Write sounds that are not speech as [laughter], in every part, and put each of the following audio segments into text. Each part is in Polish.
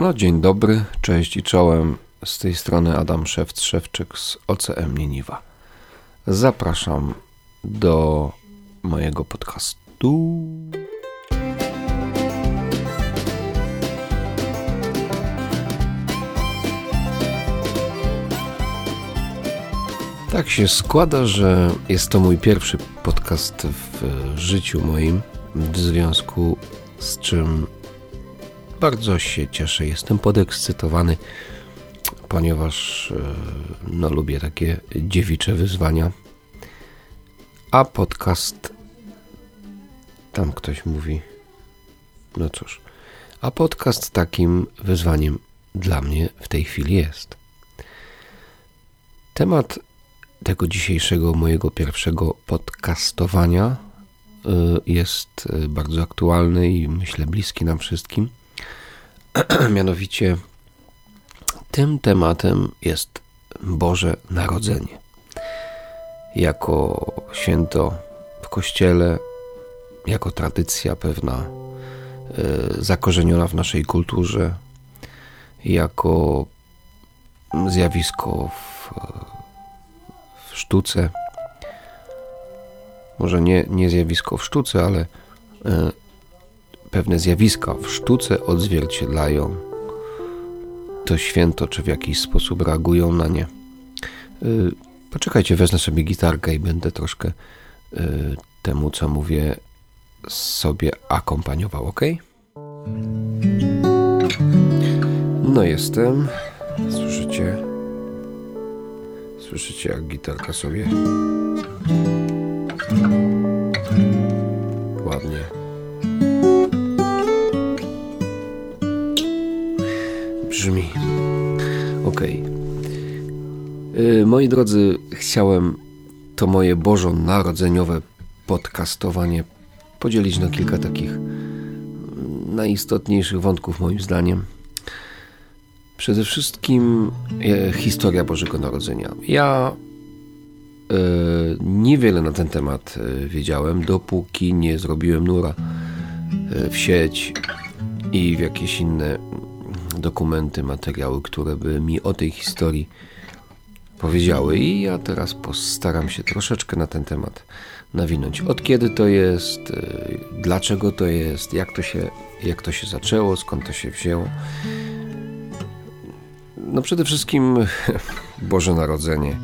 No, dzień dobry, cześć i czołem. Z tej strony Adam Szewc-Szewczyk z OCM Nieniwa. Zapraszam do mojego podcastu. Tak się składa, że jest to mój pierwszy podcast w życiu moim, w związku z czym bardzo się cieszę. Jestem podekscytowany, ponieważ e, no, lubię takie dziewicze wyzwania. A podcast. Tam ktoś mówi. No cóż. A podcast takim wyzwaniem dla mnie w tej chwili jest. Temat tego dzisiejszego mojego pierwszego podcastowania e, jest e, bardzo aktualny i myślę bliski nam wszystkim. [clears throat] Mianowicie tym tematem jest Boże Narodzenie. Jako święto w Kościele, jako tradycja pewna e, zakorzeniona w naszej kulturze, jako zjawisko w, w sztuce. Może nie, nie zjawisko w sztuce, ale e, pewne zjawiska w sztuce odzwierciedlają to święto, czy w jakiś sposób reagują na nie. Y, poczekajcie, wezmę sobie gitarkę i będę troszkę y, temu, co mówię, sobie akompaniował, ok? No jestem. Słyszycie? Słyszycie, jak gitarka sobie brzmi. Ok. Moi drodzy, chciałem to moje bożonarodzeniowe podcastowanie podzielić na kilka takich mm, najistotniejszych wątków moim zdaniem. Przede wszystkim e, historia Bożego Narodzenia. Ja e, niewiele na ten temat e, wiedziałem, dopóki nie zrobiłem nura w sieć i w jakieś inne dokumenty, materiały, które by mi o tej historii powiedziały. I ja teraz postaram się troszeczkę na ten temat nawinąć. Od kiedy to jest, y, dlaczego to jest, jak to się, jak to się zaczęło, skąd to się wzięło. No przede wszystkim [laughs] Boże Narodzenie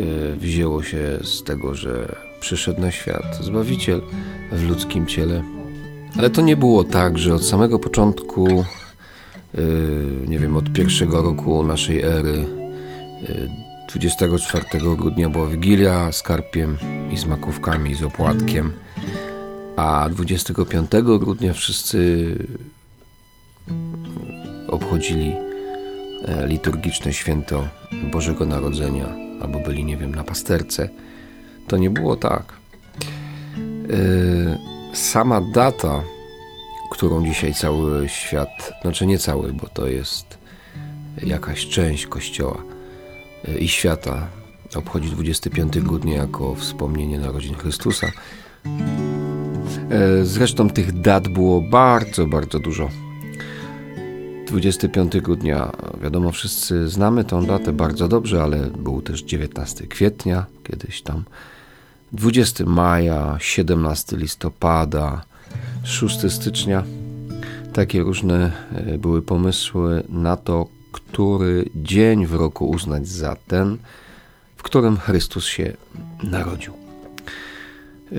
y, wzięło się z tego, że przyszedł na świat Zbawiciel w ludzkim ciele. Ale to nie było tak, że od samego początku Y, nie wiem, od pierwszego roku naszej ery. 24 y, grudnia była Wigilia z karpiem i z makówkami, z opłatkiem, a 25 grudnia wszyscy obchodzili e, liturgiczne święto Bożego Narodzenia, albo byli, nie wiem, na pasterce. To nie było tak. Sama data którą dzisiaj cały świat, znaczy nie cały, bo to jest jakaś część Kościoła i świata, obchodzi 25 grudnia jako wspomnienie narodzin Chrystusa. E, zresztą tych dat było bardzo, bardzo dużo. 25 grudnia, wiadomo, wszyscy znamy tą datę bardzo dobrze, ale był też 19 kwietnia, kiedyś tam, 20 maja, 17 listopada, 6 stycznia. Takie różne e, były pomysły na to, który dzień w roku uznać za ten, w którym Chrystus się narodził. E,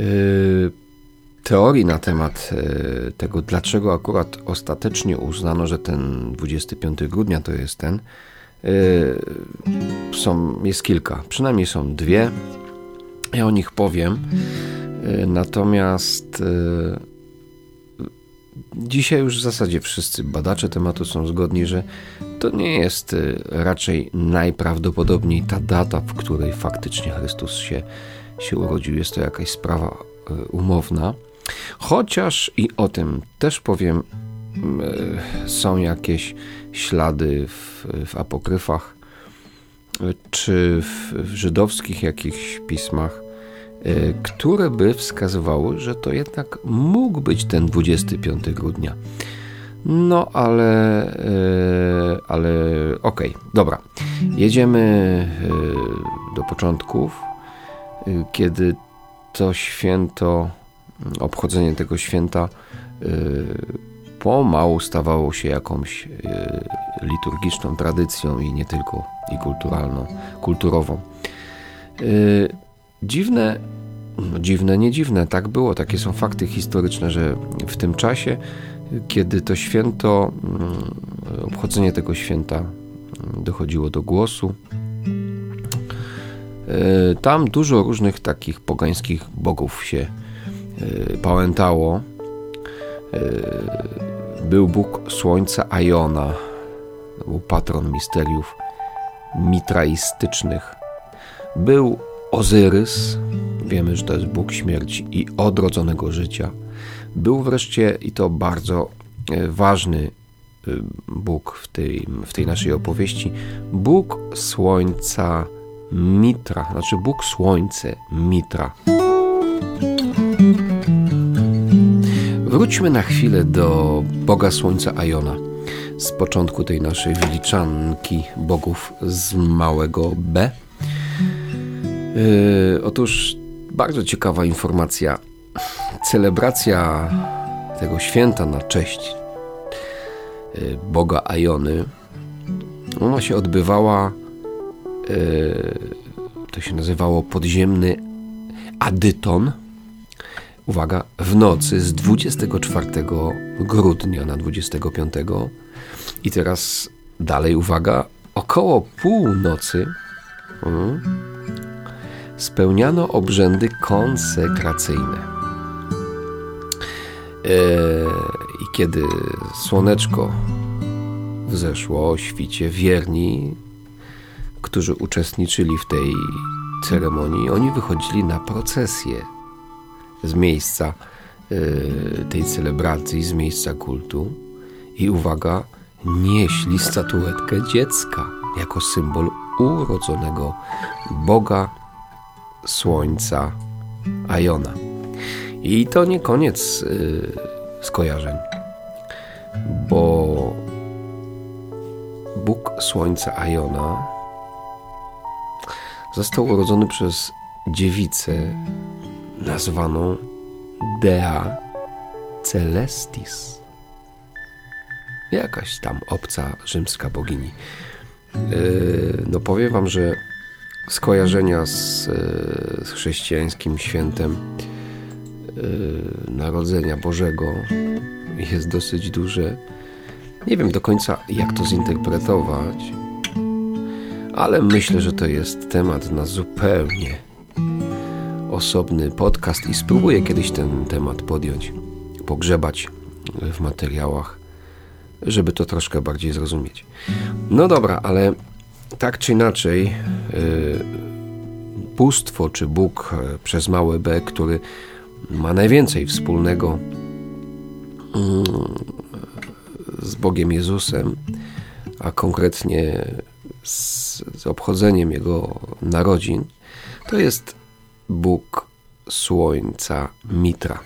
teorii na temat e, tego, dlaczego akurat ostatecznie uznano, że ten 25 grudnia to jest ten, są, jest kilka. Przynajmniej są dwie. Ja o nich powiem. Natomiast Dzisiaj już w zasadzie wszyscy badacze tematu są zgodni, że to nie jest y, raczej najprawdopodobniej ta data, w której faktycznie Chrystus się, się urodził. Jest to jakaś sprawa umowna. Chociaż i o tym też powiem, są jakieś ślady w, w apokryfach czy w, żydowskich jakichś pismach E, które by wskazywały, że to jednak mógł być ten 25 grudnia. No, ale, yy, ale okej, okay, dobra. Jedziemy yy, do początków, kiedy to święto, obchodzenie tego święta pomału stawało się jakąś liturgiczną tradycją i nie tylko, i kulturalną, kulturową. Dziwne, no dziwne, nie dziwne, tak było, takie są fakty historyczne, że w tym czasie kiedy to święto, mm, obchodzenie tego święta mm, dochodziło do głosu, e, tam dużo różnych takich pogańskich bogów się e, pałętało. Był Bóg Słońca Aiona, był patron misteriów mitraistycznych. Był Ozyrys, wiemy, że to jest Bóg śmierci i odrodzonego życia. Był wreszcie, i to bardzo e, ważny e, Bóg w tej, w tej naszej opowieści, Bóg Słońca Mitra, znaczy Bóg Słońce Mitra. Wróćmy na chwilę do Boga Słońca Aiona z początku tej naszej wyliczanki bogów z małego B. Yy, otóż bardzo ciekawa informacja celebracja tego święta na cześć y, Boga Ajony, ona się odbywała, y, to się nazywało podziemny Adyton. Uwaga, w nocy z 24 grudnia na 25. I teraz dalej, uwaga, około północy hmm, spełniano obrzędy konsekracyjne. E, I kiedy słoneczko wzeszło o świcie, wierni, którzy uczestniczyli w tej ceremonii, oni wychodzili na procesję z miejsca e, tej celebracji, z miejsca kultu i uwaga, nieśli statuetkę dziecka jako symbol urodzonego Boga Słońca Ajona. I to nie koniec yy, skojarzeń, bo Bóg Słońca Aiona został urodzony przez dziewicę nazwaną Dea Celestis. Jakaś tam obca rzymska bogini. Yy, no powiem wam, że skojarzenia z, yy, z chrześcijańskim świętem Y, Narodzenia Bożego jest dosyć duże. Nie wiem do końca, jak to zinterpretować, ale myślę, że to jest temat na zupełnie osobny podcast i spróbuję kiedyś ten temat podjąć, pogrzebać w materiałach, żeby to troszkę bardziej zrozumieć. No dobra, ale tak czy inaczej, yy, bóstwo czy Bóg e, przez małe b, który ma najwięcej wspólnego mm, z Bogiem Jezusem, a konkretnie z, z obchodzeniem Jego narodzin, to jest Bóg Słońca Mitra.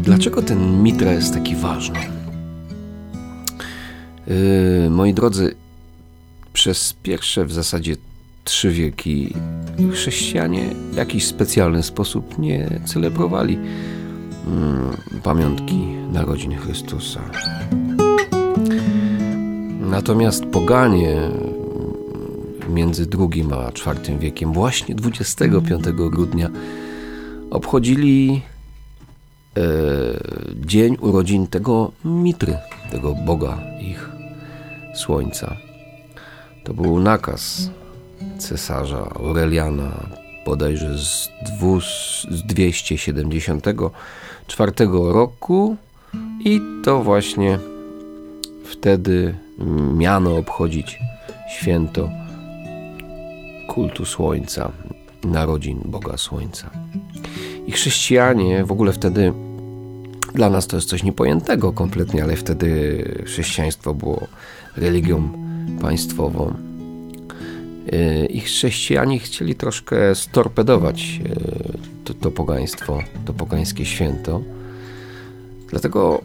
Dlaczego ten Mitra jest taki ważny? Yy, moi drodzy, przez pierwsze w zasadzie trzy wieki chrześcijanie w jakiś specjalny sposób nie celebrowali yy, pamiątki narodzin Chrystusa. Natomiast poganie między II a IV wiekiem, właśnie 25 grudnia, obchodzili E, dzień urodzin tego Mitry, tego Boga ich Słońca. To był nakaz cesarza Aureliana bodajże z, z 274 roku i to właśnie wtedy miano obchodzić święto kultu Słońca, narodzin Boga Słońca. I chrześcijanie w ogóle wtedy, dla nas to jest coś niepojętego kompletnie, ale wtedy chrześcijaństwo było religią państwową. E, I chrześcijanie chcieli troszkę storpedować e, to, to pogaństwo, to pogańskie święto. Dlatego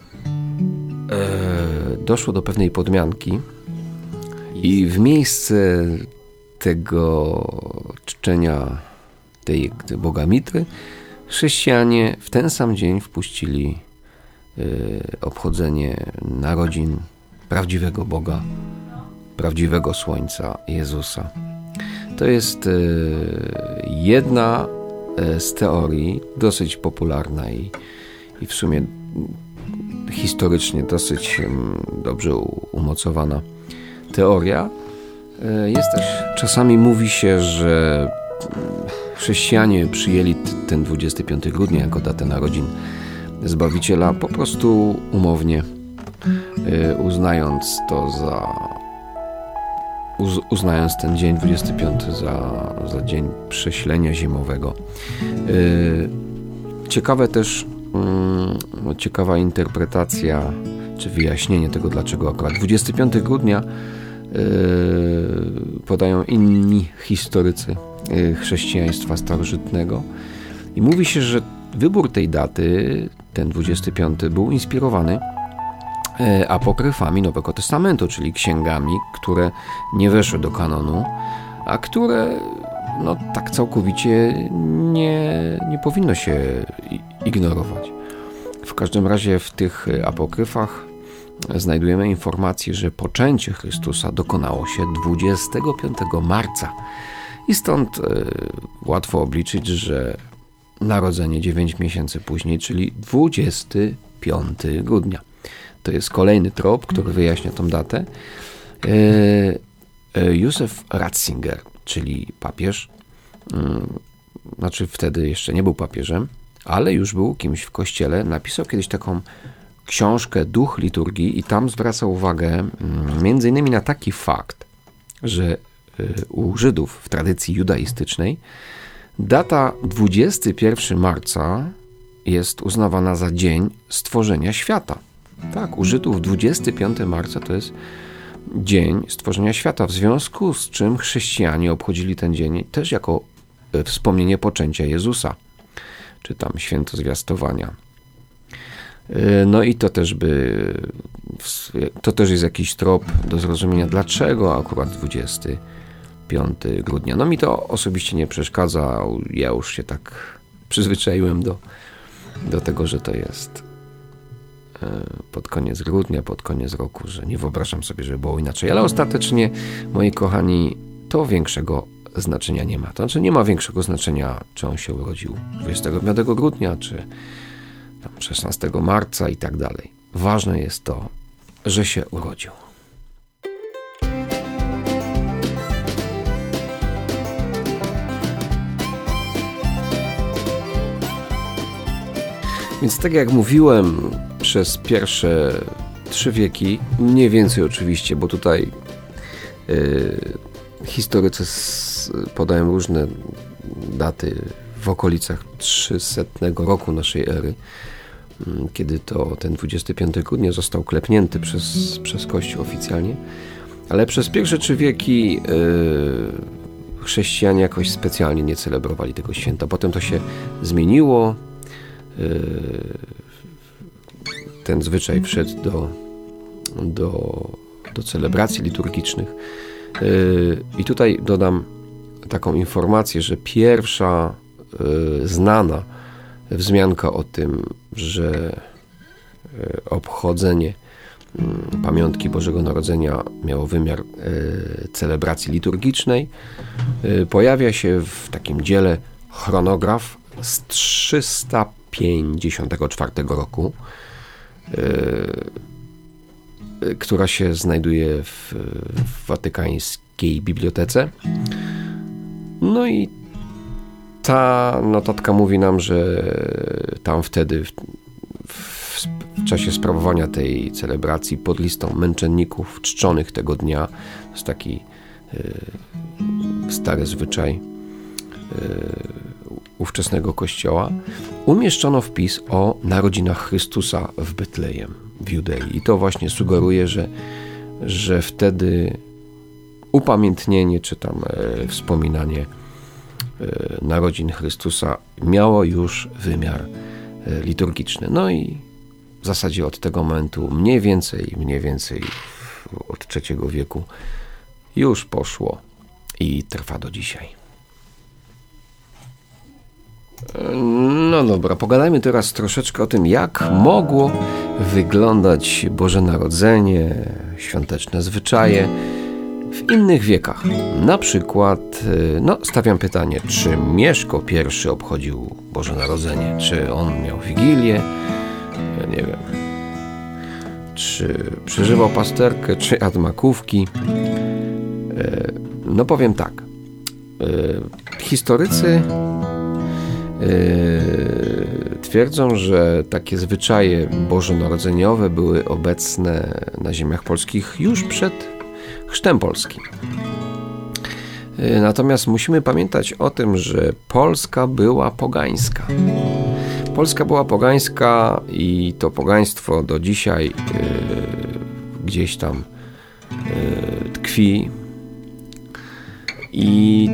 e, doszło do pewnej podmianki i w miejsce tego czczenia tej Boga Mitry chrześcijanie w ten sam dzień wpuścili y, obchodzenie narodzin prawdziwego Boga, prawdziwego Słońca Jezusa. To jest y, jedna y, z teorii dosyć popularna i, i w sumie historycznie dosyć dobrze umocowana teoria. Jest też, czasami mówi się, że chrześcijanie przyjęli ten 25 grudnia jako datę narodzin Zbawiciela po prostu umownie, uznając to za uznając ten dzień 25 za, za dzień prześlenia zimowego. Y, ciekawe też, mm, ciekawa interpretacja czy wyjaśnienie tego, dlaczego akurat 25 grudnia y, podają inni historycy Y, chrześcijaństwa starożytnego. I mówi się, że wybór tej daty, ten 25, był inspirowany apokryfami Nowego Testamentu, czyli księgami, które nie weszły do kanonu, a które no, tak całkowicie nie, nie powinno się ignorować. W każdym razie w tych apokryfach znajdujemy informację, że poczęcie Chrystusa dokonało się 25 marca i stąd y, łatwo obliczyć, że narodzenie 9 miesięcy później, czyli 25 grudnia. To jest kolejny trop, który wyjaśnia tą datę. Y, y, Józef Ratzinger, czyli papież, znaczy wtedy jeszcze nie był papieżem, ale już był kimś w kościele, napisał kiedyś taką książkę Duch liturgii i tam zwraca uwagę między innymi na taki fakt, że Y, u Żydów w tradycji judaistycznej, data 21 marca jest uznawana za dzień stworzenia świata. Tak, u Żydów 25 marca to jest dzień stworzenia świata, w związku z czym chrześcijanie obchodzili ten dzień też jako y, wspomnienie poczęcia Jezusa, czy tam święto zwiastowania. Y, no i to też by, to też jest jakiś trop do zrozumienia, dlaczego akurat 20 5 grudnia. No mi to osobiście nie przeszkadza. Ja już się tak przyzwyczaiłem do, do tego, że to jest e, pod koniec grudnia, pod koniec roku, że nie wyobrażam sobie, żeby było inaczej. Ale ostatecznie, moi kochani, to większego znaczenia nie ma. To znaczy nie ma większego znaczenia, czy on się urodził 25 grudnia, czy 16 marca i tak dalej. Ważne jest to, że się urodził. Więc tak jak mówiłem, przez pierwsze trzy wieki, mniej więcej oczywiście, bo tutaj yy, historycy podają różne daty w okolicach 300 roku naszej ery, mm, kiedy to ten 25 grudnia został klepnięty przez, przez Kościół oficjalnie. Ale przez pierwsze trzy wieki yy, chrześcijanie jakoś specjalnie nie celebrowali tego święta. Potem to się zmieniło, Y, ten zwyczaj wszedł do, do, do celebracji liturgicznych. Y, I tutaj dodam taką informację, że pierwsza y, znana wzmianka o tym, że obchodzenie mm, pamiątki Bożego Narodzenia miało wymiar celebracji liturgicznej, pojawia się w takim dziele chronograf z 300 1954 roku, e, która się znajduje w, w watykańskiej bibliotece. No i ta notatka mówi nam, że tam wtedy w, w, w, czasie sprawowania tej celebracji pod listą męczenników czczonych tego dnia, jest taki y, stary zwyczaj, y, ówczesnego kościoła, umieszczono wpis o narodzinach Chrystusa w Betlejem, w Judei. I to właśnie sugeruje, że, że wtedy upamiętnienie czy tam e, wspominanie e, narodzin Chrystusa miało już wymiar e, liturgiczny. No i w zasadzie od tego momentu mniej więcej, mniej więcej od III wieku już poszło i trwa do dzisiaj. No dobra, pogadajmy teraz troszeczkę o tym, jak mogło wyglądać Boże Narodzenie, świąteczne zwyczaje w innych wiekach. Na przykład, y, no, stawiam pytanie, czy Mieszko I obchodził Boże Narodzenie? Czy on miał Wigilię? Ja nie wiem. Czy przeżywał pasterkę, czy jadł makówki? Y, no powiem tak. Y, historycy twierdzą, że takie zwyczaje bożonarodzeniowe były obecne na ziemiach polskich już przed chrztem polskim. Y, natomiast musimy pamiętać o tym, że Polska była pogańska. Polska była pogańska i to pogaństwo do dzisiaj yy, gdzieś tam yy, tkwi. I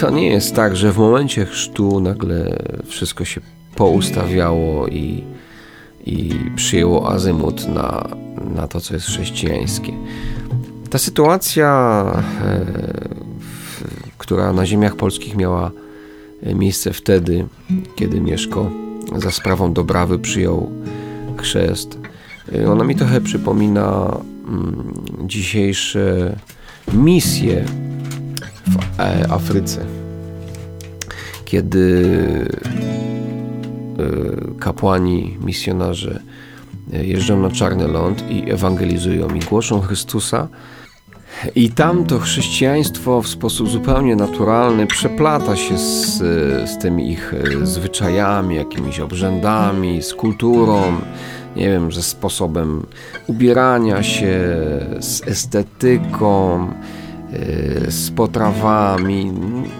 to nie jest tak, że w momencie chrztu nagle wszystko się poustawiało i, i przyjęło azymut na, na to, co jest chrześcijańskie. Ta sytuacja, e, która na ziemiach polskich miała e, miejsce wtedy, kiedy Mieszko za sprawą Dobrawy przyjął chrzest, e, ona mi trochę przypomina mm, dzisiejsze misje w Afryce, kiedy kapłani, misjonarze jeżdżą na Czarny Ląd i ewangelizują i głoszą Chrystusa, i tam to chrześcijaństwo w sposób zupełnie naturalny przeplata się z, z tymi ich e, zwyczajami, jakimiś obrzędami, z kulturą, nie wiem, ze sposobem ubierania się, z estetyką, e, z potrawami,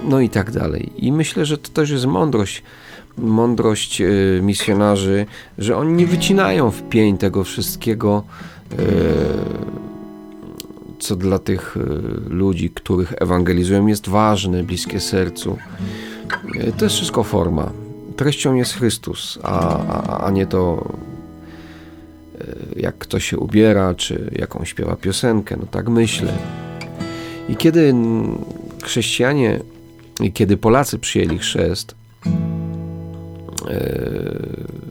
no i tak dalej. I myślę, że to też jest mądrość, mądrość e, misjonarzy, że oni nie wycinają w pień tego wszystkiego co dla tych ludzi, których ewangelizują, jest ważne, bliskie sercu. To jest wszystko forma. Treścią jest Chrystus, a, a, a nie to, jak kto się ubiera, czy jaką śpiewa piosenkę. No tak myślę. I kiedy chrześcijanie, kiedy Polacy przyjęli chrzest,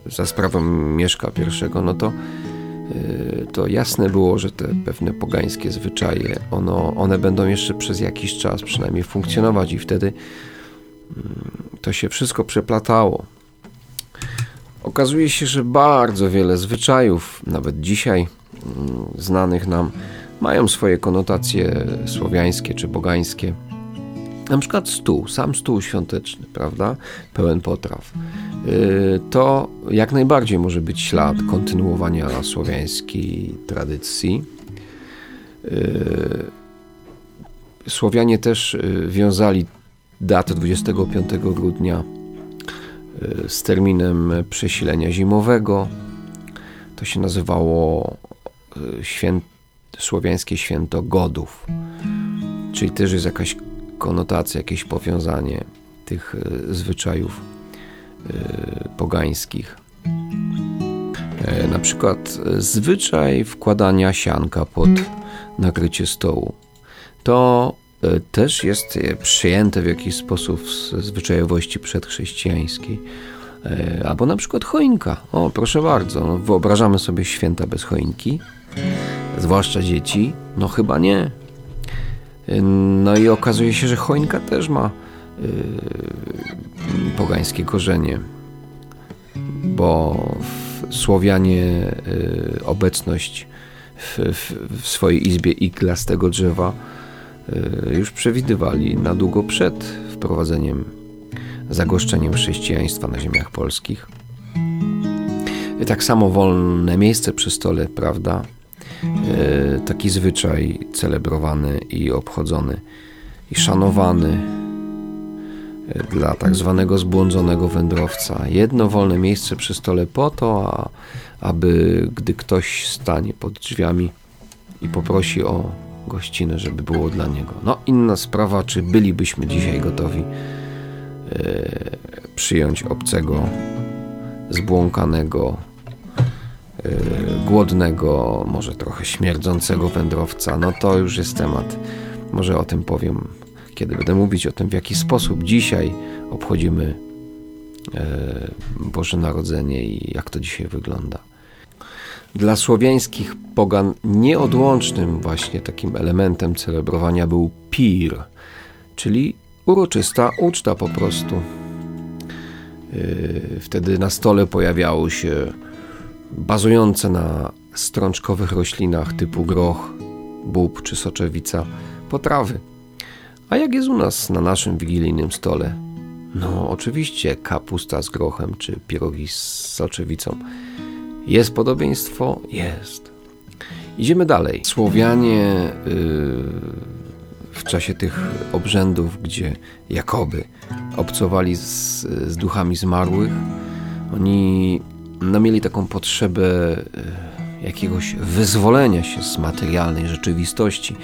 za sprawą Mieszka I, no to Y, to jasne było, że te pewne pogańskie zwyczaje, ono, one będą jeszcze przez jakiś czas przynajmniej funkcjonować i wtedy mm, to się wszystko przeplatało. Okazuje się, że bardzo wiele zwyczajów, nawet dzisiaj mm, znanych nam, mają swoje konotacje słowiańskie czy bogańskie. Na przykład stół, sam stół świąteczny, prawda? Pełen potraw. Y, to jak najbardziej może być ślad kontynuowania słowiańskiej tradycji. Y, Słowianie też y, wiązali datę 25 grudnia z terminem przesilenia zimowego. To się nazywało święt, słowiańskie święto godów, czyli też jest jakaś konotacja, jakieś powiązanie tych zwyczajów Y, pogańskich. E, na przykład zwyczaj wkładania sianka pod nakrycie stołu. To e, też jest przyjęte w jakiś sposób z zwyczajowości przedchrześcijańskiej. E, albo na przykład choinka. O, proszę bardzo, no, wyobrażamy sobie święta bez choinki, zwłaszcza dzieci. No chyba nie. No i okazuje się, że choinka też ma Y, pogańskie korzenie, bo Słowianie y, obecność w, w, w swojej izbie iglastego drzewa y, już przewidywali na długo przed wprowadzeniem, zagoszczeniem chrześcijaństwa na ziemiach polskich. Tak samo wolne miejsce przy stole, prawda? Taki zwyczaj celebrowany i obchodzony i szanowany dla tak zwanego zbłądzonego wędrowca. Jedno wolne miejsce przy stole po to, a, aby gdy ktoś stanie pod drzwiami i poprosi o gościnę, żeby było dla niego. No, inna sprawa, czy bylibyśmy dzisiaj gotowi e, przyjąć obcego, zbłąkanego, e, głodnego, może trochę śmierdzącego wędrowca. No to już jest temat. Może o tym powiem, kiedy będę mówić o tym, w jaki sposób dzisiaj obchodzimy e, Boże Narodzenie i jak to dzisiaj wygląda. Dla słowiańskich pogan nieodłącznym właśnie takim elementem celebrowania był pir, czyli uroczysta uczta po prostu. Yy, wtedy na stole pojawiały się bazujące na strączkowych roślinach typu groch, bób czy soczewica potrawy. A jak jest u nas na naszym wigilijnym stole? No, oczywiście kapusta z grochem czy pierogi z soczewicą. Jest podobieństwo? Jest. Idziemy dalej. Słowianie yy, w czasie tych obrzędów, gdzie Jakoby obcowali z, z duchami zmarłych, oni no, mieli taką potrzebę yy, jakiegoś wyzwolenia się z materialnej rzeczywistości.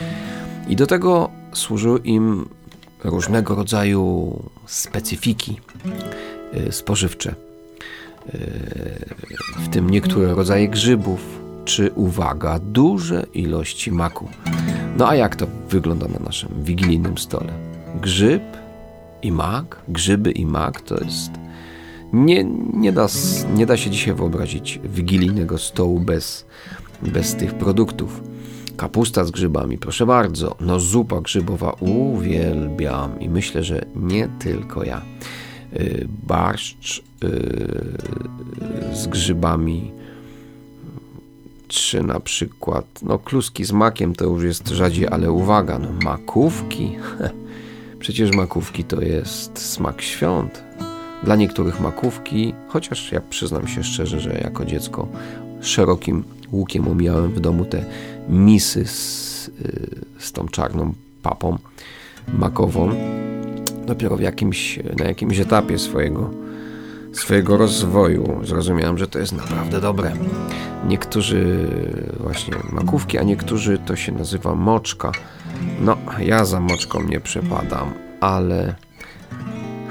I do tego służyły im różnego rodzaju specyfiki yy, spożywcze w tym niektóre rodzaje grzybów, czy uwaga, duże ilości maku. No a jak to wygląda na naszym wigilijnym stole? Grzyb i mak, grzyby i mak to jest. Nie, nie, da, nie da się dzisiaj wyobrazić wigilijnego stołu bez, bez tych produktów. Kapusta z grzybami, proszę bardzo. No, zupa grzybowa uwielbiam i myślę, że nie tylko ja. Y, barszcz y, z grzybami, czy na przykład, no kluski z makiem to już jest rzadziej, ale uwaga, no makówki, [laughs] przecież makówki to jest smak świąt. Dla niektórych makówki, chociaż ja przyznam się szczerze, że jako dziecko szerokim łukiem omijałem w domu te misy z, y, z tą czarną papą makową, dopiero w jakimś, na jakimś etapie swojego, swojego rozwoju zrozumiałem, że to jest naprawdę dobre. Niektórzy właśnie makówki, a niektórzy to się nazywa moczka. No, ja za moczką nie przepadam, ale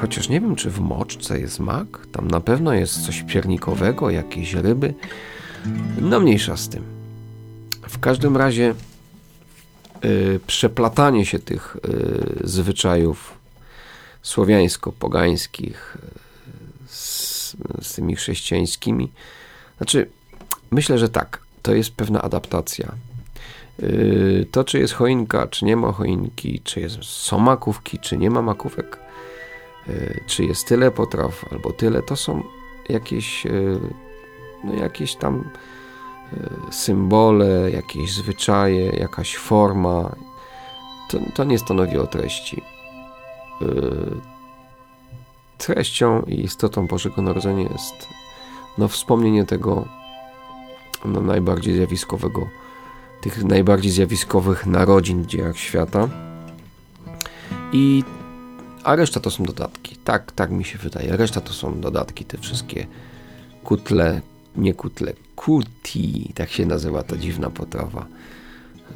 chociaż nie wiem, czy w moczce jest mak. Tam na pewno jest coś piernikowego, jakieś ryby. No, mniejsza z tym. W każdym razie yy, przeplatanie się tych yy, zwyczajów słowiańsko-pogańskich z, tymi chrześcijańskimi. Znaczy, myślę, że tak, to jest pewna adaptacja. E, to, czy jest choinka, czy nie ma choinki, czy jest, są makówki, czy nie ma makówek, e, czy jest tyle potraw, albo tyle, to są jakieś, no jakieś tam symbole, jakieś zwyczaje, jakaś forma. To, to nie stanowi o treści. Treścią i istotą Bożego Narodzenia jest no, wspomnienie tego no, najbardziej zjawiskowego, tych najbardziej zjawiskowych narodzin w dziejach świata. I, a reszta to są dodatki. Tak, tak mi się wydaje. Reszta to są dodatki, te wszystkie kutle, nie kutle, kuti, tak się nazywa ta dziwna potrawa.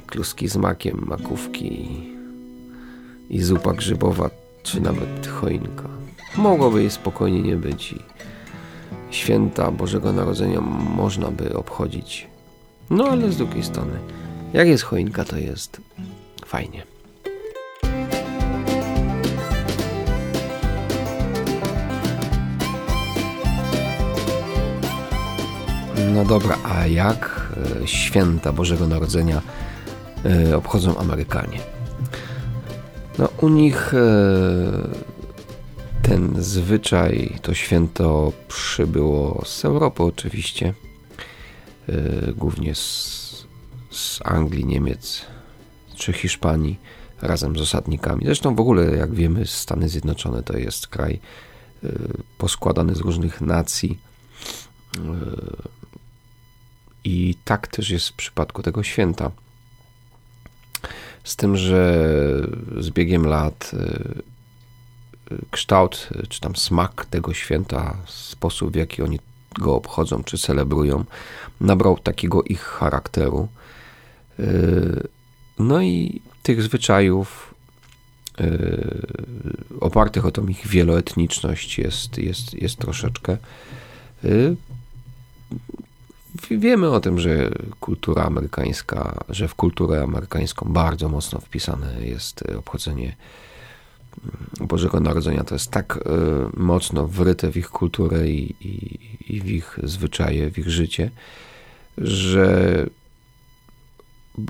Kluski z makiem, makówki i zupa grzybowa czy nawet choinka. Mogłoby jej spokojnie nie być i święta Bożego Narodzenia można by obchodzić. No ale z drugiej strony, jak jest choinka, to jest fajnie. No dobra, a jak e, święta Bożego Narodzenia e, obchodzą Amerykanie? No, u nich e, ten zwyczaj, to święto przybyło z Europy oczywiście, e, głównie z, z Anglii, Niemiec czy Hiszpanii razem z osadnikami. Zresztą w ogóle, jak wiemy, Stany Zjednoczone to jest kraj e, poskładany z różnych nacji. I tak też jest w przypadku tego święta. Z tym, że z biegiem lat kształt, czy tam smak tego święta, sposób w jaki oni go obchodzą czy celebrują, nabrał takiego ich charakteru. No i tych zwyczajów opartych o tą ich wieloetniczność jest, jest, jest troszeczkę. Wiemy o tym, że kultura amerykańska, że w kulturę amerykańską bardzo mocno wpisane jest obchodzenie Bożego Narodzenia. To jest tak e, mocno wryte w ich kulturę i, i, i w ich zwyczaje, w ich życie, że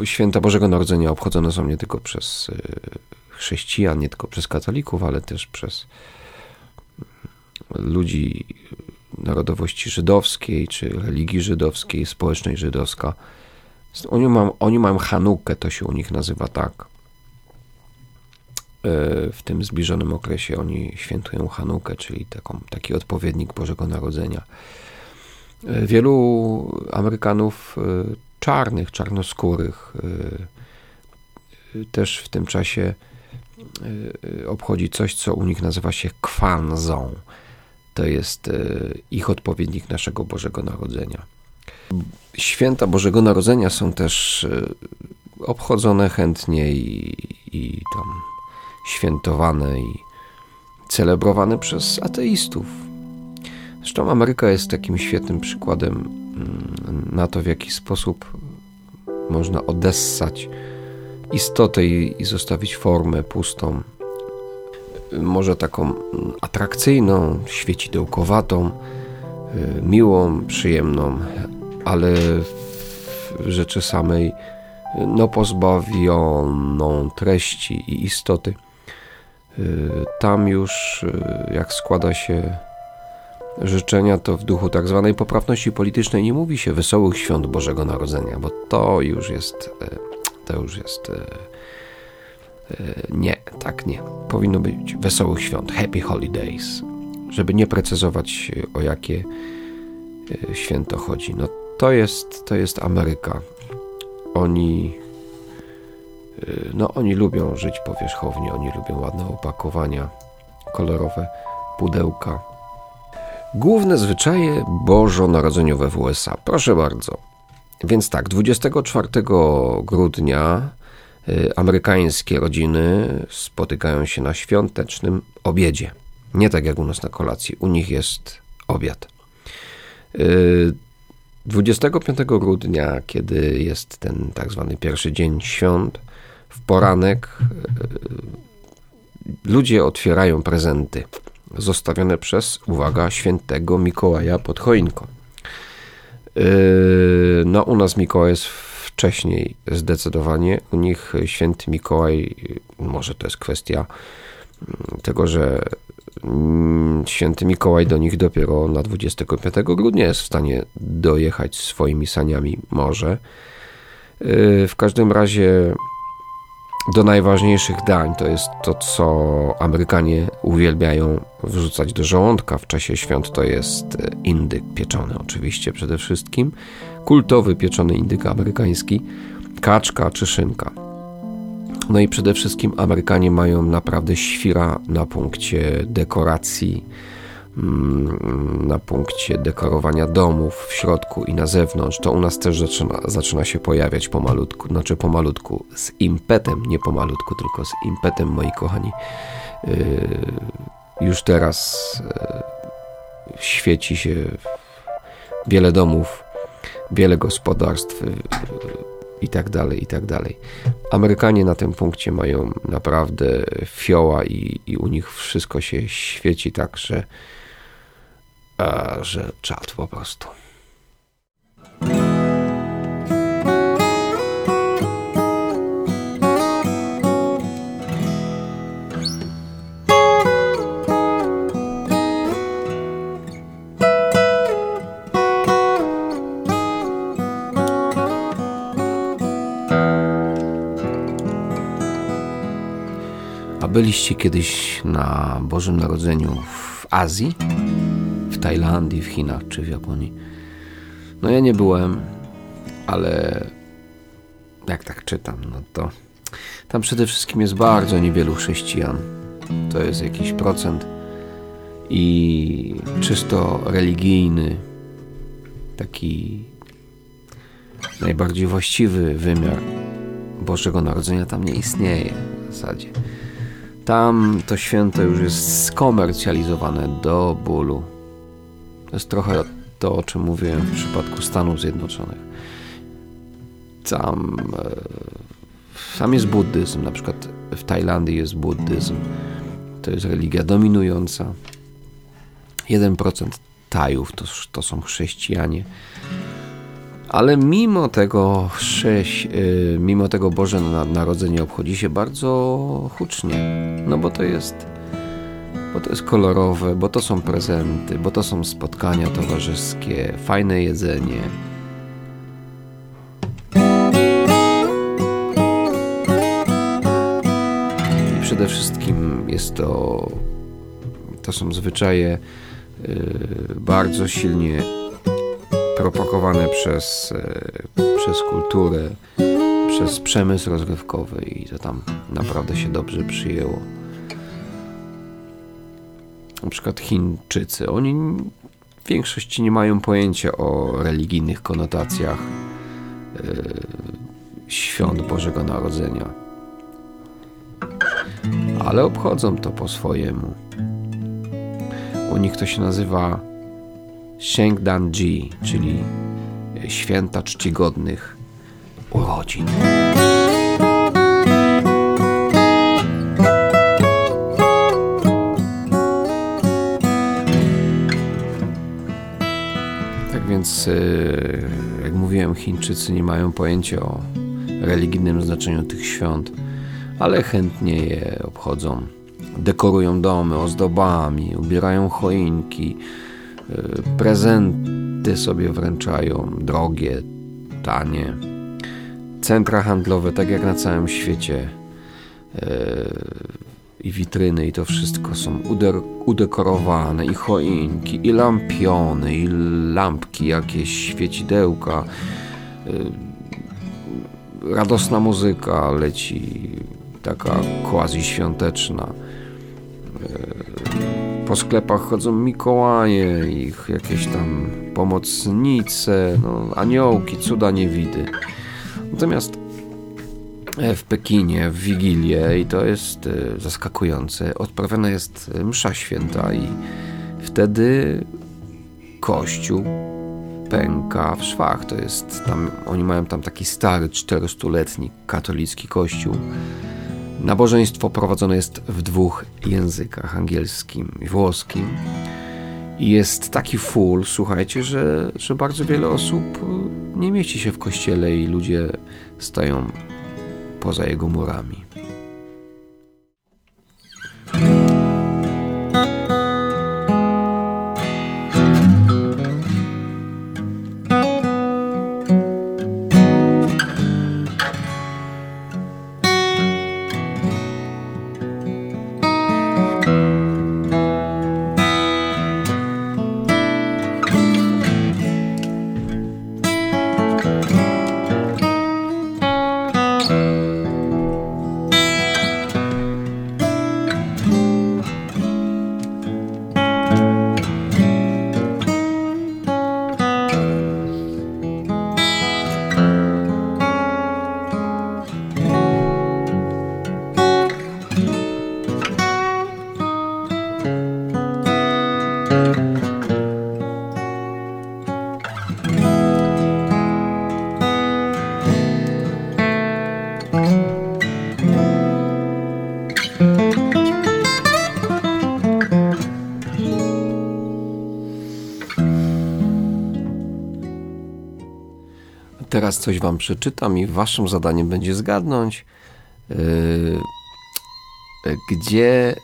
święta Bożego Narodzenia obchodzone są nie tylko przez e, chrześcijan, nie tylko przez katolików, ale też przez ludzi narodowości żydowskiej, czy religii żydowskiej, społecznej żydowska. Oni, mają, oni mają Hanukę, to się u nich nazywa tak. E, w tym zbliżonym okresie oni świętują Hanukę, czyli taką, taki odpowiednik Bożego Narodzenia. E, wielu Amerykanów e, czarnych, czarnoskórych też w tym czasie obchodzi coś, co u nich nazywa się Kwanzą to jest e, ich odpowiednik naszego Bożego Narodzenia. Święta Bożego Narodzenia są też e, obchodzone chętnie i, i tam świętowane i celebrowane przez ateistów. Zresztą Ameryka jest takim świetnym przykładem mm, na to, w jaki sposób można odessać istotę i, zostawić formę pustą może taką atrakcyjną, świecidełkowatą, y, miłą, przyjemną, ale w rzeczy samej no pozbawioną treści i istoty. Y, tam już y, jak składa się życzenia, to w duchu tak zwanej poprawności politycznej nie mówi się wesołych świąt Bożego Narodzenia, bo to już jest to już jest nie, tak nie. Powinno być wesołych świąt, happy holidays, żeby nie precyzować o jakie święto chodzi. No to jest, to jest Ameryka. Oni no oni lubią żyć powierzchownie, oni lubią ładne opakowania, kolorowe pudełka. Główne zwyczaje bożonarodzeniowe w USA. Proszę bardzo. Więc tak, 24 grudnia Y, amerykańskie rodziny spotykają się na świątecznym obiedzie. Nie tak jak u nas na kolacji, u nich jest obiad. 25 y, grudnia, kiedy jest ten tak zwany pierwszy dzień świąt, w poranek y, ludzie otwierają prezenty zostawione przez, uwaga, świętego Mikołaja pod choinką. No, u nas Mikołaj jest wcześniej zdecydowanie. U nich święty Mikołaj, może to jest kwestia mm, tego, że mm, święty Mikołaj do nich dopiero na 25 grudnia jest w stanie dojechać swoimi saniami może. Y, w każdym razie do najważniejszych dań to jest to, co Amerykanie uwielbiają wrzucać do żołądka w czasie świąt. To jest indyk pieczony, oczywiście przede wszystkim kultowy pieczony indyk amerykański, kaczka czy szynka. No i przede wszystkim Amerykanie mają naprawdę świra na punkcie dekoracji, na punkcie dekorowania domów w środku i na zewnątrz. To u nas też zaczyna, zaczyna się pojawiać pomalutku, znaczy pomalutku, z impetem, nie pomalutku, tylko z impetem, moi kochani. Yy, już teraz yy, świeci się wiele domów wiele gospodarstw y, i tak dalej, i tak dalej. Amerykanie na tym punkcie mają naprawdę fioła i, i u nich wszystko się świeci tak, że, a, że czad po prostu. byliście kiedyś na Bożym Narodzeniu w Azji, Tajlandii, w Chinach czy w Japonii? No ja nie byłem, ale jak tak czytam, no to tam przede wszystkim jest bardzo niewielu chrześcijan. to jest jakiś procent i czysto religijny, taki najbardziej właściwy wymiar Bożego Narodzenia tam nie istnieje w zasadzie. Tam to święto już jest skomercjalizowane do bólu. To jest trochę to, o czym mówiłem w przypadku Stanów Zjednoczonych. Tam, e, tam jest buddyzm, na przykład w Tajlandii jest buddyzm. To jest religia dominująca. 1% Tajów to, to są chrześcijanie. Ale mimo tego sześć, y, mimo tego Boże Narodzenie obchodzi się bardzo hucznie. No bo to jest bo to jest kolorowe, bo to są prezenty, bo to są spotkania towarzyskie, fajne jedzenie. I przede wszystkim jest to to są zwyczaje y, bardzo silnie propagowane przez, e, przez kulturę, przez przemysł rozrywkowy i to tam naprawdę się dobrze przyjęło. Na przykład Chińczycy, oni w większości nie mają pojęcia o religijnych konotacjach yy, świąt Bożego Narodzenia. Ale obchodzą to po swojemu. U nich to się nazywa Shengdanji, czyli święta czcigodnych urodzin. Więc, e, jak mówiłem, Chińczycy nie mają pojęcia o religijnym znaczeniu tych świąt, ale chętnie je obchodzą. Dekorują domy ozdobami, ubierają choinki, Y, prezenty sobie wręczają, drogie, tanie. Centra handlowe, tak jak na całym świecie, y, i witryny, i to wszystko są udekorowane, i choinki, i lampiony, i lampki, jakieś świecidełka. Y, radosna muzyka leci, taka quasi świąteczna po sklepach chodzą Mikołaje, ich jakieś tam pomocnice, no, aniołki, cuda niewidy. Natomiast w Pekinie, w Wigilię, i to jest e, zaskakujące, odprawiana jest msza święta i wtedy kościół pęka w szwach. To jest tam, oni mają tam taki stary, 400-letni katolicki kościół, Nabożeństwo prowadzone jest w dwóch językach, angielskim i włoskim. I jest taki full, słuchajcie, że, że bardzo wiele osób nie mieści się w kościele i ludzie stoją poza jego murami. Teraz coś Wam przeczytam i Waszym zadaniem będzie zgadnąć, yy, gdzie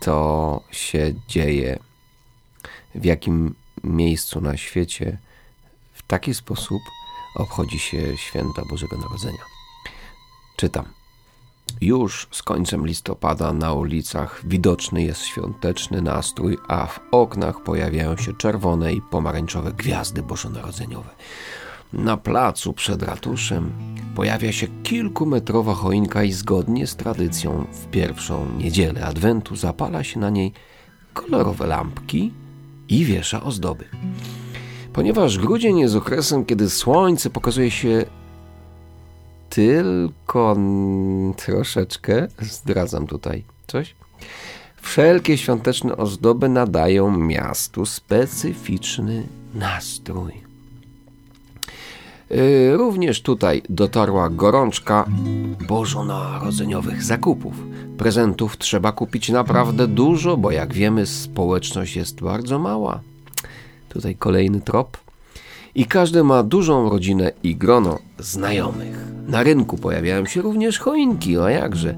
to się dzieje, w jakim miejscu na świecie w taki sposób obchodzi się święta Bożego Narodzenia. Czytam. Już z końcem listopada na ulicach widoczny jest świąteczny nastrój, a w oknach pojawiają się czerwone i pomarańczowe gwiazdy bożonarodzeniowe. Na placu przed ratuszem pojawia się kilkumetrowa choinka i zgodnie z tradycją w pierwszą niedzielę Adwentu zapala się na niej kolorowe lampki i wiesza ozdoby. Ponieważ grudzień jest okresem, kiedy słońce pokazuje się tylko troszeczkę, zdradzam tutaj coś, wszelkie świąteczne ozdoby nadają miastu specyficzny nastrój. Yy, również tutaj dotarła gorączka bożonarodzeniowych zakupów. Prezentów trzeba kupić naprawdę dużo, bo jak wiemy, społeczność jest bardzo mała. Tutaj kolejny trop. I każdy ma dużą rodzinę i grono znajomych. Na rynku pojawiają się również choinki, o jakże.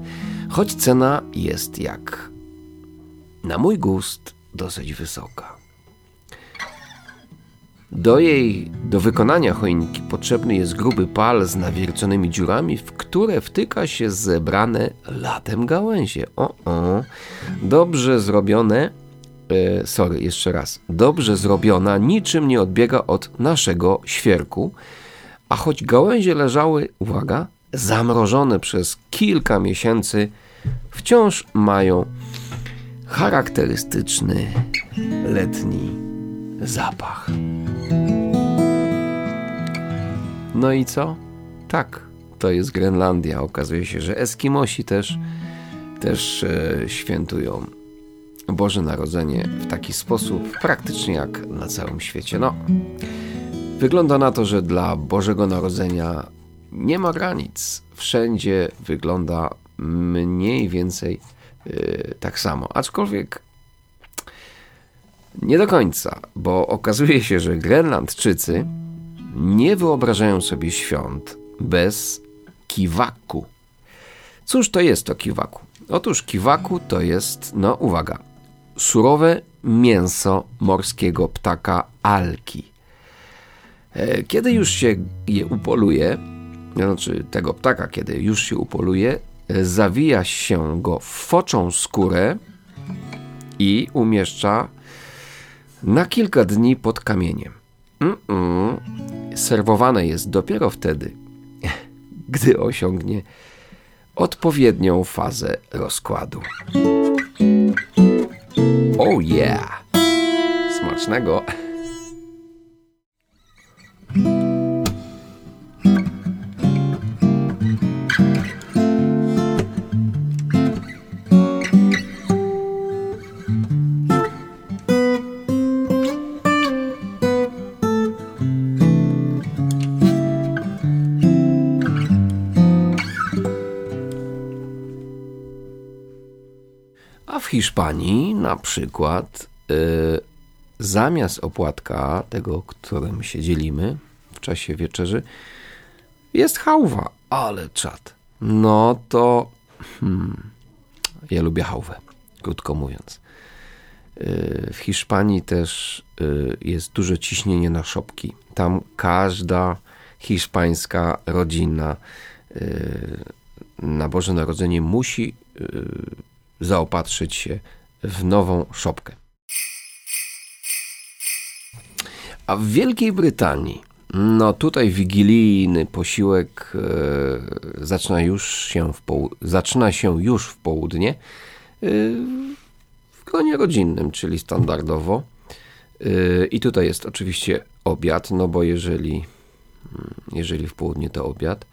Choć cena jest jak na mój gust dosyć wysoka. Do jej, do wykonania choinki potrzebny jest gruby pal z nawierconymi dziurami, w które wtyka się zebrane latem gałęzie. O, o, dobrze zrobione, e, sorry, jeszcze raz, dobrze zrobiona, niczym nie odbiega od naszego świerku, a choć gałęzie leżały, uwaga, zamrożone przez kilka miesięcy, wciąż mają charakterystyczny letni zapach. No i co? Tak, to jest Grenlandia. Okazuje się, że Eskimosi też, też e, świętują Boże Narodzenie w taki sposób, praktycznie jak na całym świecie. No, wygląda na to, że dla Bożego Narodzenia nie ma granic. Wszędzie wygląda mniej więcej e, tak samo. Aczkolwiek nie do końca, bo okazuje się, że Grenlandczycy nie wyobrażają sobie świąt bez kiwaku. Cóż to jest to kiwaku? Otóż kiwaku to jest, no uwaga, surowe mięso morskiego ptaka alki. E, kiedy już się je upoluje, znaczy tego ptaka, kiedy już się upoluje, e, zawija się go w foczą skórę i umieszcza na kilka dni pod kamieniem. Mm -mm. Serwowane jest dopiero wtedy, [laughs] gdy osiągnie odpowiednią fazę rozkładu. Oh yeah! Smacznego! Hiszpanii na przykład y, zamiast opłatka, tego, którym się dzielimy w czasie wieczerzy, jest hałwa, ale czad. No to hmm, ja lubię hałwę, krótko mówiąc. Y, w Hiszpanii też y, jest duże ciśnienie na szopki. Tam każda hiszpańska rodzina na Boże Narodzenie musi zaopatrzyć się w nową szopkę. A w Wielkiej Brytanii, no tutaj wigilijny posiłek e, zaczyna, już się w zaczyna się już w południe e, w gronie rodzinnym, czyli standardowo. E, I tutaj jest oczywiście obiad, no bo jeżeli, mm, jeżeli w południe to obiad,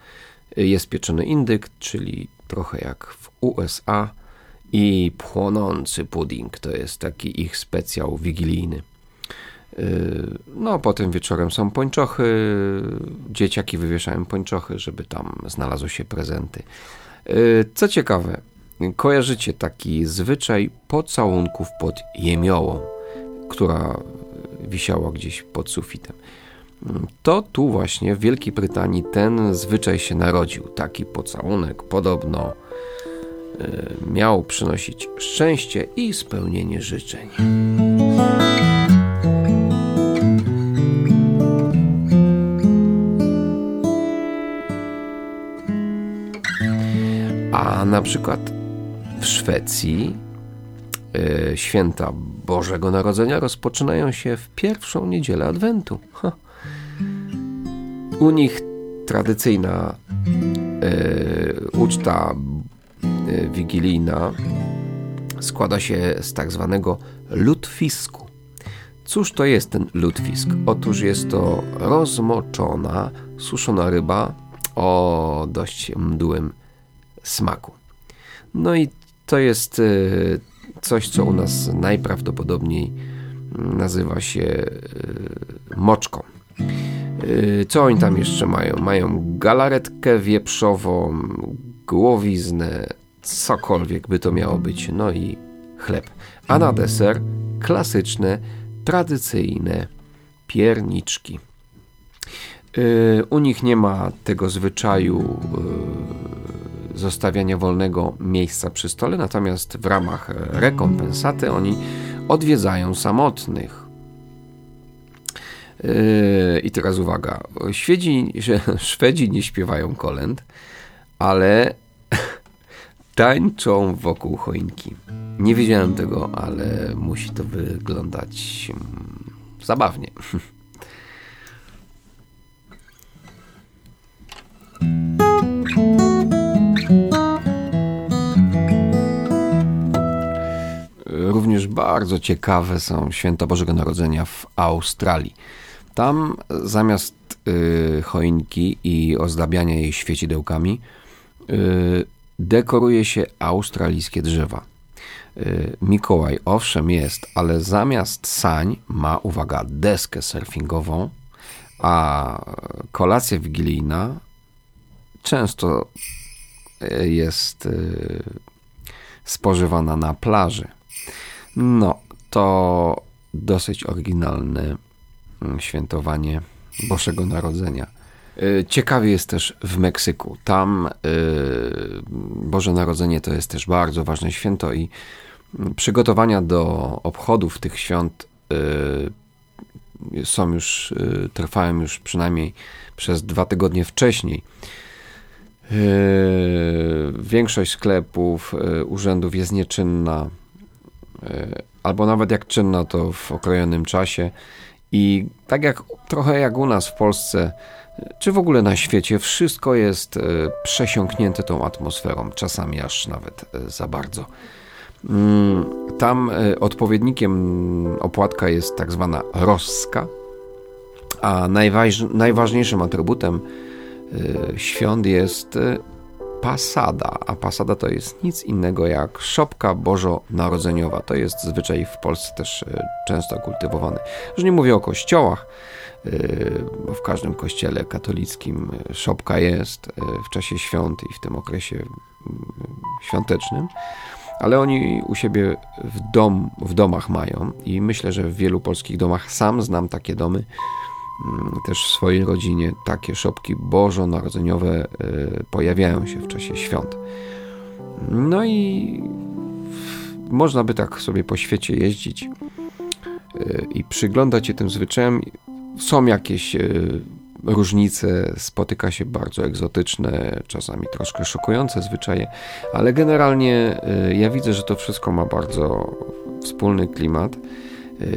e, jest pieczony indyk, czyli trochę jak w USA, i płonący pudding. To jest taki ich specjał wigilijny. Y, no, potem wieczorem są pończochy. Dzieciaki wywieszają pończochy, żeby tam znalazły się prezenty. Y, co ciekawe, kojarzycie taki zwyczaj pocałunków pod jemiołą, która wisiała gdzieś pod sufitem. To tu właśnie w Wielkiej Brytanii ten zwyczaj się narodził. Taki pocałunek podobno miał przynosić szczęście i spełnienie życzeń. A na przykład w Szwecji e, święta Bożego Narodzenia rozpoczynają się w pierwszą niedzielę Adwentu. Ha. U nich tradycyjna e, uczta wigilijna składa się z tak zwanego lutfisku. Cóż to jest ten lutfisk? Otóż jest to rozmoczona, suszona ryba o dość mdłym smaku. No i to jest e, coś, co u nas najprawdopodobniej nazywa się e, moczką. E, co oni tam jeszcze mają? Mają galaretkę wieprzową, głowiznę, cokolwiek by to miało być, no i chleb. A na deser klasyczne, tradycyjne pierniczki. U nich nie ma tego zwyczaju zostawiania wolnego miejsca przy stole, natomiast w ramach rekompensaty oni odwiedzają samotnych. Yy, I teraz uwaga, Szwedzi, [laughs] Szwedzi nie śpiewają kolęd, ale tańczą wokół choinki. Nie wiedziałem tego, ale musi to wyglądać mm, zabawnie. [laughs] Również bardzo ciekawe są święta Bożego Narodzenia w Australii. Tam zamiast y, choinki i ozdabiania jej świecidełkami y, dekoruje się australijskie drzewa. Y, Mikołaj owszem jest, ale zamiast sań ma, uwaga, deskę surfingową, a kolacja wigilijna często y, jest y, spożywana na plaży. No, to dosyć oryginalne mm, świętowanie Bożego Narodzenia. Y, ciekawie jest też w Meksyku. Tam Boże Narodzenie to jest też bardzo ważne święto i mm, przygotowania do obchodów tych świąt są już, trwają już przynajmniej przez dwa tygodnie wcześniej. Większość sklepów, urzędów jest nieczynna E, albo nawet jak czynna to w okrojonym czasie. I tak jak trochę jak u nas w Polsce, czy w ogóle na świecie, wszystko jest e, przesiąknięte tą atmosferą, czasami aż nawet e, za bardzo. Mm, tam odpowiednikiem opłatka jest tak zwana roska, a najważniejszym atrybutem świąt jest pasada, a pasada to jest nic innego jak szopka bożonarodzeniowa. To jest zwyczaj w Polsce też e, często kultywowany. Już nie mówię o kościołach, e, bo w każdym kościele katolickim e, szopka jest w czasie świąt i w tym okresie świątecznym, ale oni u siebie w, dom, w domach mają i myślę, że w wielu polskich domach sam znam takie domy, też w swojej rodzinie takie szopki bożonarodzeniowe y, pojawiają się w czasie świąt. No i można by tak sobie po świecie jeździć y, i przyglądać się tym zwyczajom. Są jakieś y, różnice, spotyka się bardzo egzotyczne, czasami troszkę szokujące zwyczaje, ale generalnie ja widzę, że to wszystko ma bardzo wspólny klimat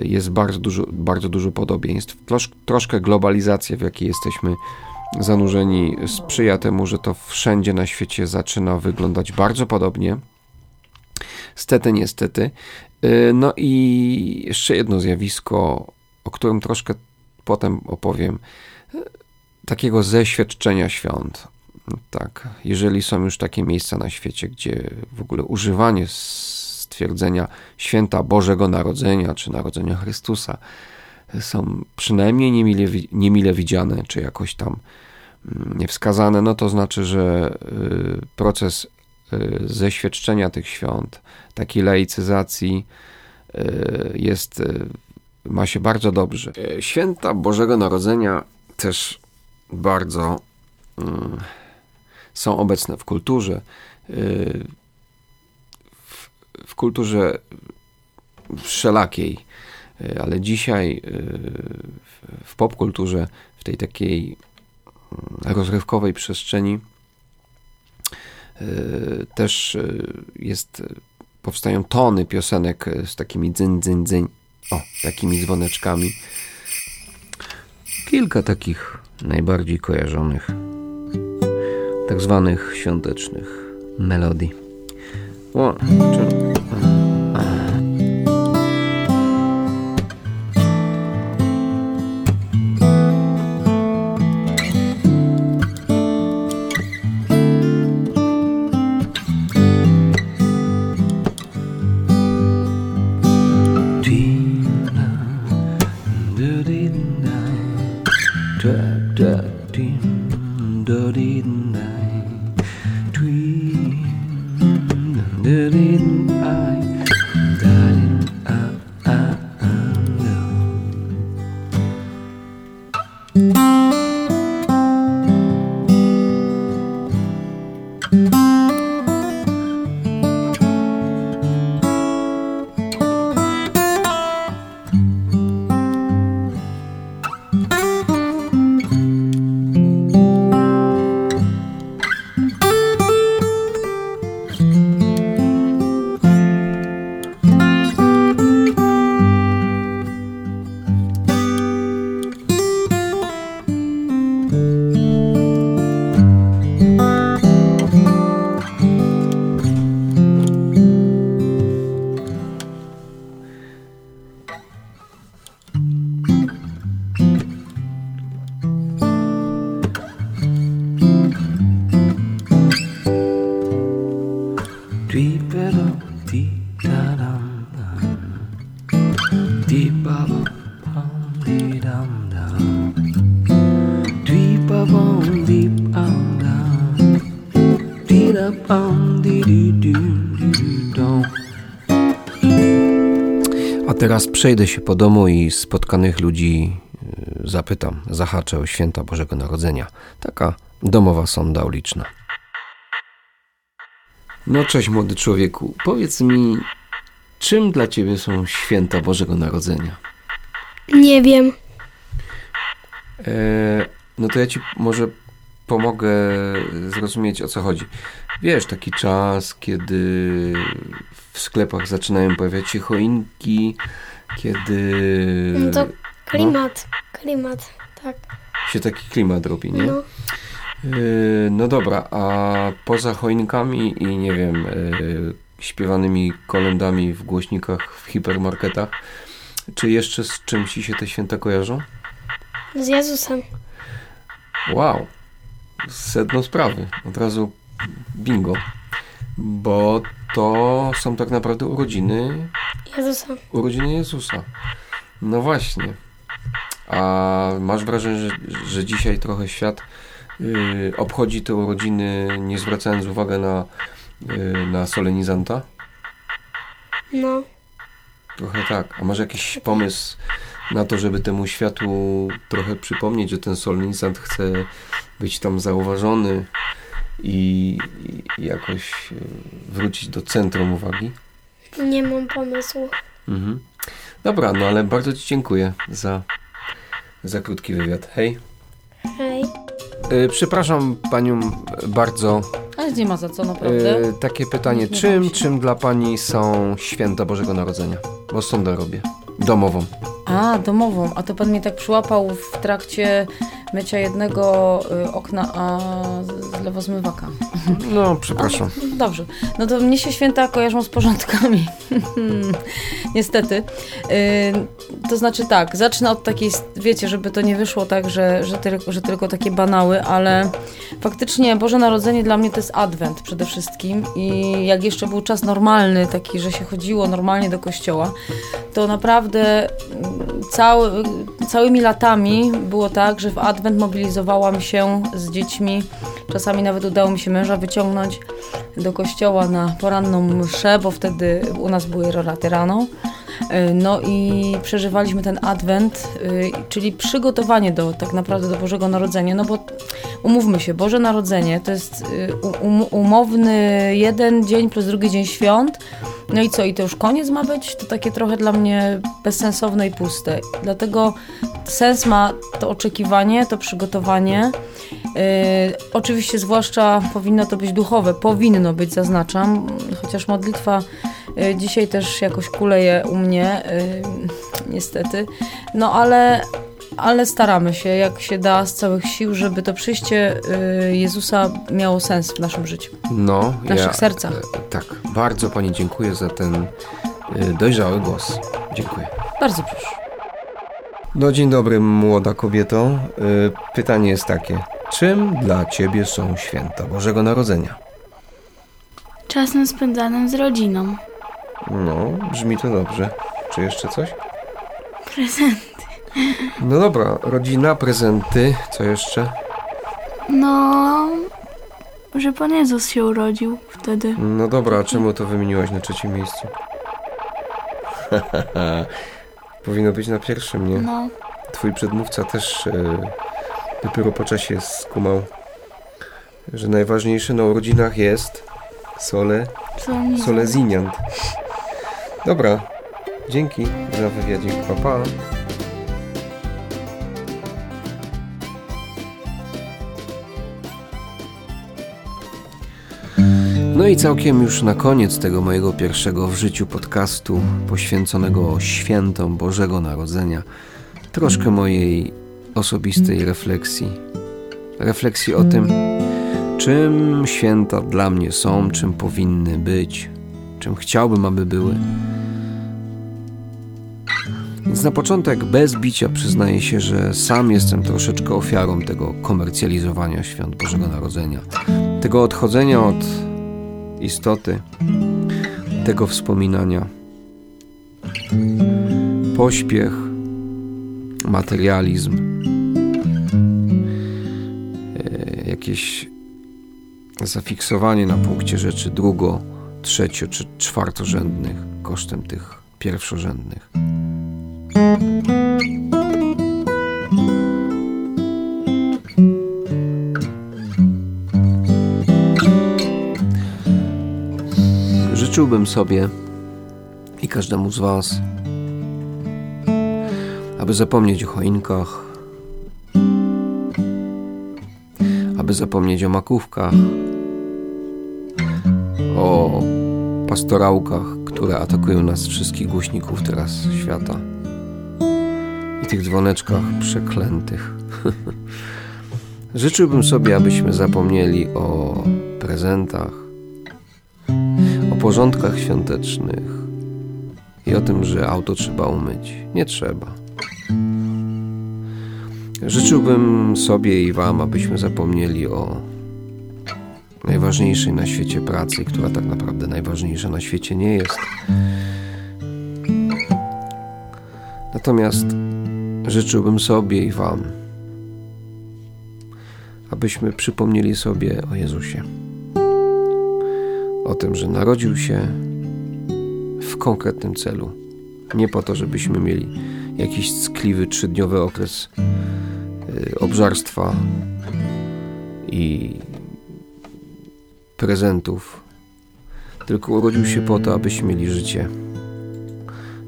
jest bardzo dużo, bardzo dużo podobieństw. Trosz, troszkę globalizacja, w jakiej jesteśmy zanurzeni, sprzyja temu, że to wszędzie na świecie zaczyna wyglądać bardzo podobnie. Stety, niestety. Y, no i jeszcze jedno zjawisko, o którym troszkę potem opowiem. Takiego zeświadczenia świąt. Tak, jeżeli są już takie miejsca na świecie, gdzie w ogóle używanie stwierdzenia święta Bożego Narodzenia czy Narodzenia Chrystusa są przynajmniej niemile, niemile widziane, czy jakoś tam mm, niewskazane, no to znaczy, że y, proces y, zeświadczenia tych świąt, takiej laicyzacji y, jest, ma się bardzo dobrze. Święta Bożego Narodzenia też bardzo mm, są obecne w kulturze w kulturze wszelakiej, e, ale dzisiaj e, w popkulturze, w tej takiej mm, rozrywkowej przestrzeni e, też jest, powstają tony piosenek z takimi dzyn, dzyn, dzyn, o, takimi dzwoneczkami. Kilka takich najbardziej kojarzonych, tak zwanych świątecznych melodii. One, two, przejdę się po domu i spotkanych ludzi y, zapytam, zahaczę o święta Bożego Narodzenia. Taka domowa sonda uliczna. No cześć młody człowieku, powiedz mi, czym dla ciebie są święta Bożego Narodzenia? Nie wiem. E, no to ja ci może pomogę zrozumieć o co chodzi. Wiesz, taki czas, kiedy w sklepach zaczynają pojawiać się choinki, kiedy. No to klimat, no, klimat, tak. Się taki klimat robi, nie? No. Yy, no dobra, a poza choinkami i nie wiem, yy, śpiewanymi kolendami w głośnikach w hipermarketach, czy jeszcze z czymś się te święta kojarzą? Z Jezusem. Wow, sedno sprawy. Od razu bingo. Bo to są tak naprawdę urodziny Jezusa. Urodziny Jezusa. No właśnie. A masz wrażenie, że, że dzisiaj trochę świat yy, obchodzi te urodziny, nie zwracając uwagi na, yy, na solenizanta? No. Trochę tak. A masz jakiś pomysł na to, żeby temu światu trochę przypomnieć, że ten solenizant chce być tam zauważony i, i jakoś y, wrócić do centrum uwagi? Nie mam pomysłu. Mhm. Dobra, no ale bardzo Ci dziękuję za, za krótki wywiad. Hej. Hej. Y, przepraszam Panią bardzo. Ale nie ma za co, naprawdę. Y, takie pytanie. Czym, czym dla Pani są święta Bożego Narodzenia? Bo sondę robię. Domową. A, domową. A to Pan mnie tak przyłapał w trakcie mycia jednego y, okna, a z lewozmywaka. No, przepraszam. A, dobrze. No to mnie się święta kojarzą z porządkami. [laughs] Niestety. Y, to znaczy tak, zacznę od takiej, wiecie, żeby to nie wyszło tak, że, że, tylko, że tylko takie banały, ale faktycznie Boże Narodzenie dla mnie to jest adwent przede wszystkim i jak jeszcze był czas normalny, taki, że się chodziło normalnie do kościoła, to naprawdę cały, całymi latami było tak, że w adwent mobilizowałam się z dziećmi. Czasami nawet udało mi się męża wyciągnąć do kościoła na poranną mszę, bo wtedy u nas były roraty rano. No i przeżywaliśmy ten adwent, czyli przygotowanie do tak naprawdę do Bożego Narodzenia, no bo umówmy się, Boże Narodzenie to jest um, umowny jeden dzień plus drugi dzień świąt, no i co, i to już koniec ma być? To takie trochę dla mnie bezsensowne i puste. Dlatego sens ma to oczekiwanie, to przygotowanie. Yy, oczywiście, zwłaszcza powinno to być duchowe, powinno być, zaznaczam, chociaż modlitwa dzisiaj też jakoś kuleje u mnie, yy, niestety. No ale ale staramy się, jak się da, z całych sił, żeby to przyjście y, Jezusa miało sens w naszym życiu. No, W naszych sercach. e, Tak, bardzo Pani dziękuję za ten dojrzały głos. Dziękuję. Bardzo proszę. No dzień dobry, młoda kobieto. Pytanie jest takie. Czym dla Ciebie są święta Bożego Narodzenia? Czasem spędzanym z rodziną. No, brzmi to dobrze. Czy jeszcze coś? Prezent. No dobra, rodzina, prezenty, co jeszcze? No, że Pan Jezus się urodził wtedy. No dobra, a czemu to wymieniłaś na trzecim miejscu? [laughs] Powinno być na pierwszym, nie? No, Twój przedmówca też e, dopiero po czasie skumał, że najważniejsze na urodzinach jest sole, co nie soleziniant. Dobra, dzięki za wywiadzik, pa pa. No i całkiem już na koniec tego mojego pierwszego w życiu podcastu poświęconego świętom Bożego Narodzenia, troszkę mojej osobistej refleksji. Refleksji o tym, czym święta dla mnie są, czym powinny być, czym chciałbym, aby były. Więc na początek, bez bicia, przyznaję się, że sam jestem troszeczkę ofiarą tego komercjalizowania świąt Bożego Narodzenia, tego odchodzenia od istoty, tego wspominania. Pośpiech, materializm, e, jakieś zafiksowanie na punkcie rzeczy drugo, trzecio czy czwartorzędnych kosztem tych pierwszorzędnych. Życzyłbym sobie i każdemu z Was, aby zapomnieć o choinkach, aby zapomnieć o makówkach, pastorałkach, które atakują nas wszystkich głośników teraz świata i tych dzwoneczkach przeklętych. [laughs] Życzyłbym sobie, abyśmy zapomnieli o prezentach, o porządkach świątecznych i o tym, że auto trzeba umyć. Nie trzeba. Życzyłbym sobie i Wam, abyśmy zapomnieli o najważniejszej na świecie pracy, która tak naprawdę najważniejsza na świecie nie jest. Natomiast życzyłbym sobie i Wam, abyśmy przypomnieli sobie o Jezusie. O tym, że narodził się w konkretnym celu. Nie po to, żebyśmy mieli jakiś ckliwy trzydniowy okres y, obżarstwa i prezentów, tylko urodził się po to, abyśmy mieli życie.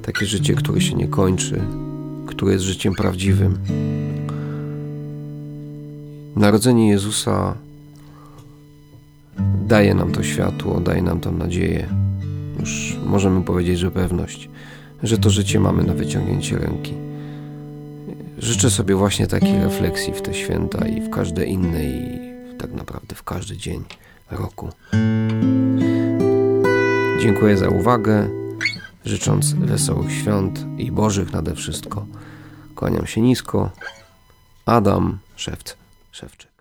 Takie życie, które się nie kończy, które jest życiem prawdziwym. Narodzenie Jezusa daje nam to światło, daje nam tą nadzieję. Już możemy powiedzieć, że pewność, że to życie mamy na wyciągnięcie ręki. Życzę sobie właśnie takiej refleksji w te święta i w każde inne i tak naprawdę w każdy dzień roku. Dziękuję za uwagę, życząc wesołych świąt i Bożych nade wszystko. Kłaniam się nisko. Adam Szewc, Szewczyk.